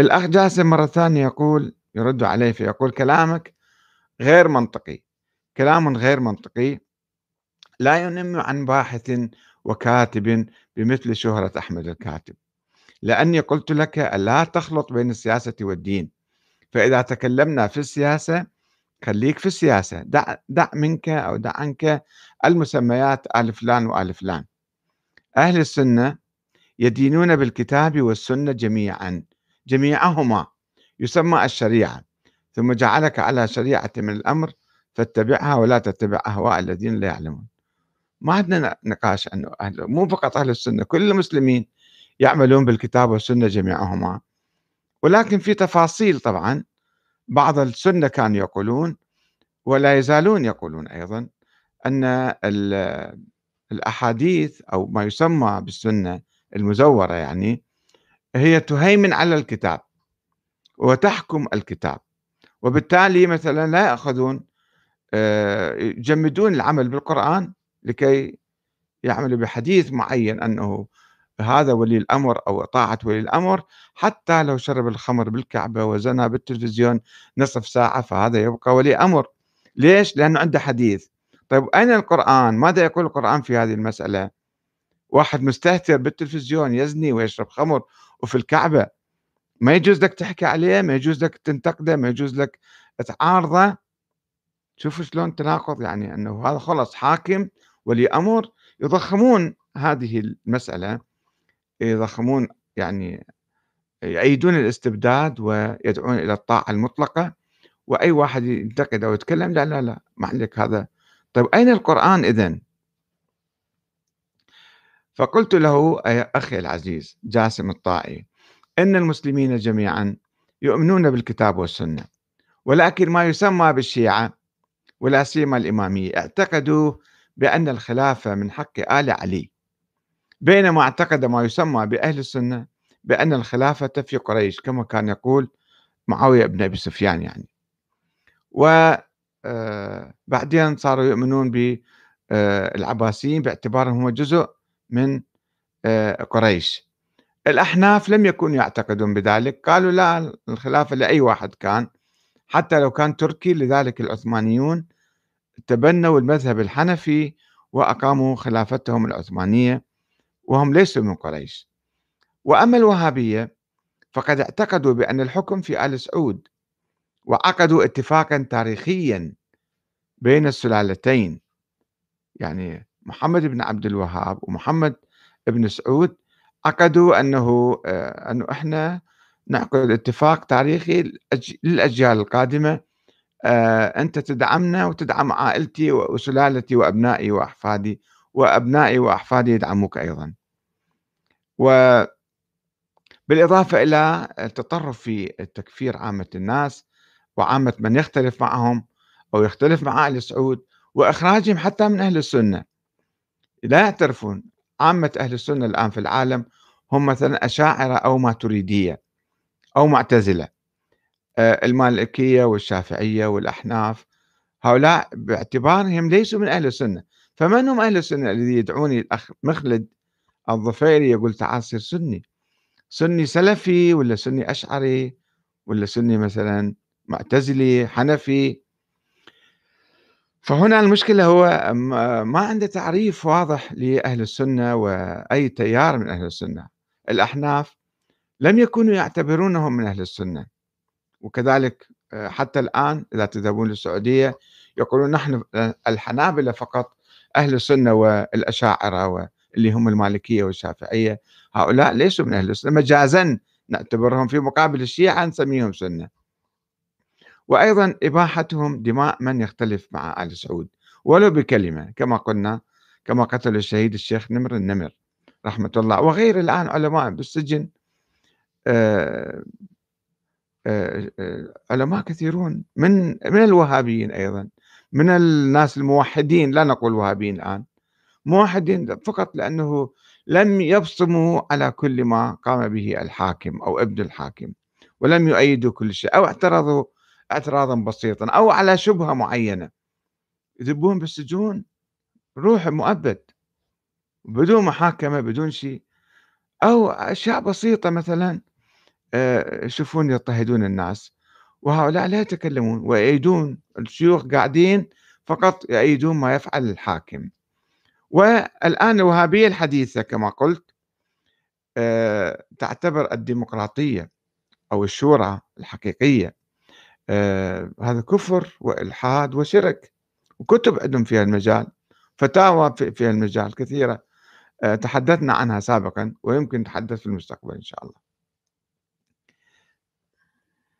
الأخ جاسم مرة ثانية يقول يرد عليه فيقول كلامك غير منطقي. كلام غير منطقي. لا ينم عن باحث وكاتب بمثل شهرة أحمد الكاتب. لأني قلت لك لا تخلط بين السياسة والدين. فإذا تكلمنا في السياسة خليك في السياسة. دع, دع منك أو دع عنك المسميات آل فلان وآل فلان أهل السنة يدينون بالكتاب والسنة جميعا. جميعهما يسمى الشريعة ثم جعلك على شريعة من الأمر فاتبعها ولا تتبع أهواء الذين لا يعلمون. ما عندنا نقاش أنه أهل مو فقط أهل السنة كل المسلمين يعملون بالكتاب والسنة جميعهما. ولكن في تفاصيل طبعا بعض السنة كانوا يقولون ولا يزالون يقولون أيضا أن الأحاديث أو ما يسمى بالسنة المزورة يعني هي تهيمن على الكتاب وتحكم الكتاب وبالتالي مثلا لا يأخذون آه، يجمدون العمل بالقرآن لكي يعملوا بحديث معين أنه هذا ولي الأمر أو طاعة ولي الأمر حتى لو شرب الخمر بالكعبة وزنى بالتلفزيون نصف ساعة فهذا يبقى ولي أمر ليش؟ لأنه عنده حديث طيب أين القرآن؟ ماذا يقول القرآن في هذه المسألة؟ واحد مستهتر بالتلفزيون يزني ويشرب خمر وفي الكعبة. ما يجوز لك تحكي عليه ما يجوز لك تنتقده ما يجوز لك تعارضه. شوفوا شلون تناقض يعني أنه هذا خلص حاكم ولي أمر يضخمون هذه المسألة يضخمون يعني يأيدون الاستبداد ويدعون إلى الطاعة المطلقة. وأي واحد ينتقد أو يتكلم لا لا لا ما عندك هذا. طيب أين القرآن إذن؟ فقلت له أخي العزيز جاسم الطائي إن المسلمين جميعا يؤمنون بالكتاب والسنة ولكن ما يسمى بالشيعة ولا سيما الإمامية اعتقدوا بأن الخلافة من حق آل علي بينما اعتقد ما يسمى بأهل السنة بأن الخلافة في قريش كما كان يقول معاوية بن أبي سفيان يعني. وبعدين آه، صاروا يؤمنون بالعباسيين باعتبارهم هم جزء من آه، قريش. الأحناف لم يكونوا يعتقدون بذلك. قالوا لا الخلافة لأي واحد كان. حتى لو كان تركي لذلك العثمانيون تبنوا المذهب الحنفي وأقاموا خلافتهم العثمانية وهم ليسوا من قريش. وأما الوهابية فقد اعتقدوا بأن الحكم في آل سعود وعقدوا اتفاقا تاريخيا بين السلالتين. يعني محمد بن عبد الوهاب ومحمد بن سعود عقدوا أنه آه، أنه إحنا نعقد اتفاق تاريخي للأجيال القادمة آه، أنت تدعمنا وتدعم عائلتي وسلالتي وأبنائي وأحفادي وأبنائي وأحفادي يدعموك أيضا. و بالإضافة إلى التطرف في التكفير عامة الناس وعامة من يختلف معهم أو يختلف مع أهل سعود وإخراجهم حتى من أهل السنة. لا يعترفون. عامة أهل السنة الآن في العالم هم مثلا أشاعرة أو ماتريدية أو معتزلة. آه، المالكية والشافعية والأحناف هؤلاء باعتبارهم ليسوا من أهل السنة. فمن هم أهل السنة الذي يدعوني الأخ مخلد الظفيري يقول تعال صير سني؟ سني سلفي ولا سني أشعري ولا سني مثلا معتزلي حنفي؟ فهنا المشكلة هو ما عنده تعريف واضح لأهل السنة وأي تيار من أهل السنة. الأحناف لم يكونوا يعتبرونهم من أهل السنة. وكذلك آه، حتى الآن إذا تذهبون للسعودية يقولون نحن آه، الحنابلة فقط أهل السنة والأشاعرة اللي هم المالكية والشافعية. هؤلاء ليسوا من أهل السنة. مجازا نعتبرهم في مقابل الشيعة نسميهم سنة. وأيضا إباحتهم دماء من يختلف مع آل سعود ولو بكلمة كما قلنا كما قتل الشهيد الشيخ نمر النمر رحمة الله وغير الآن علماء بالسجن آه، آه، آه، علماء كثيرون من من الوهابيين أيضا من الناس الموحدين لا نقول وهابيين الآن موحدين فقط لأنه لم يبصموا على كل ما قام به الحاكم أو ابن الحاكم ولم يؤيدوا كل شيء أو اعترضوا اعتراضا بسيطا أو على شبهة معينة. يذبون بالسجون؟ روح مؤبد. بدون محاكمة بدون شيء. أو أشياء بسيطة مثلا آآ يشوفون يضطهدون الناس، وهؤلاء لا يتكلمون ويؤيدون، الشيوخ قاعدين فقط يؤيدون ما يفعل الحاكم. والآن الوهابية الحديثة كما قلت آآ تعتبر الديمقراطية أو الشورى الحقيقية. آآ هذا كفر وإلحاد وشرك، وكتب عندهم في هالمجال، فتاوى في هالمجال كثيرة، آآ تحدثنا عنها سابقًا ويمكن نتحدث في المستقبل إن شاء الله.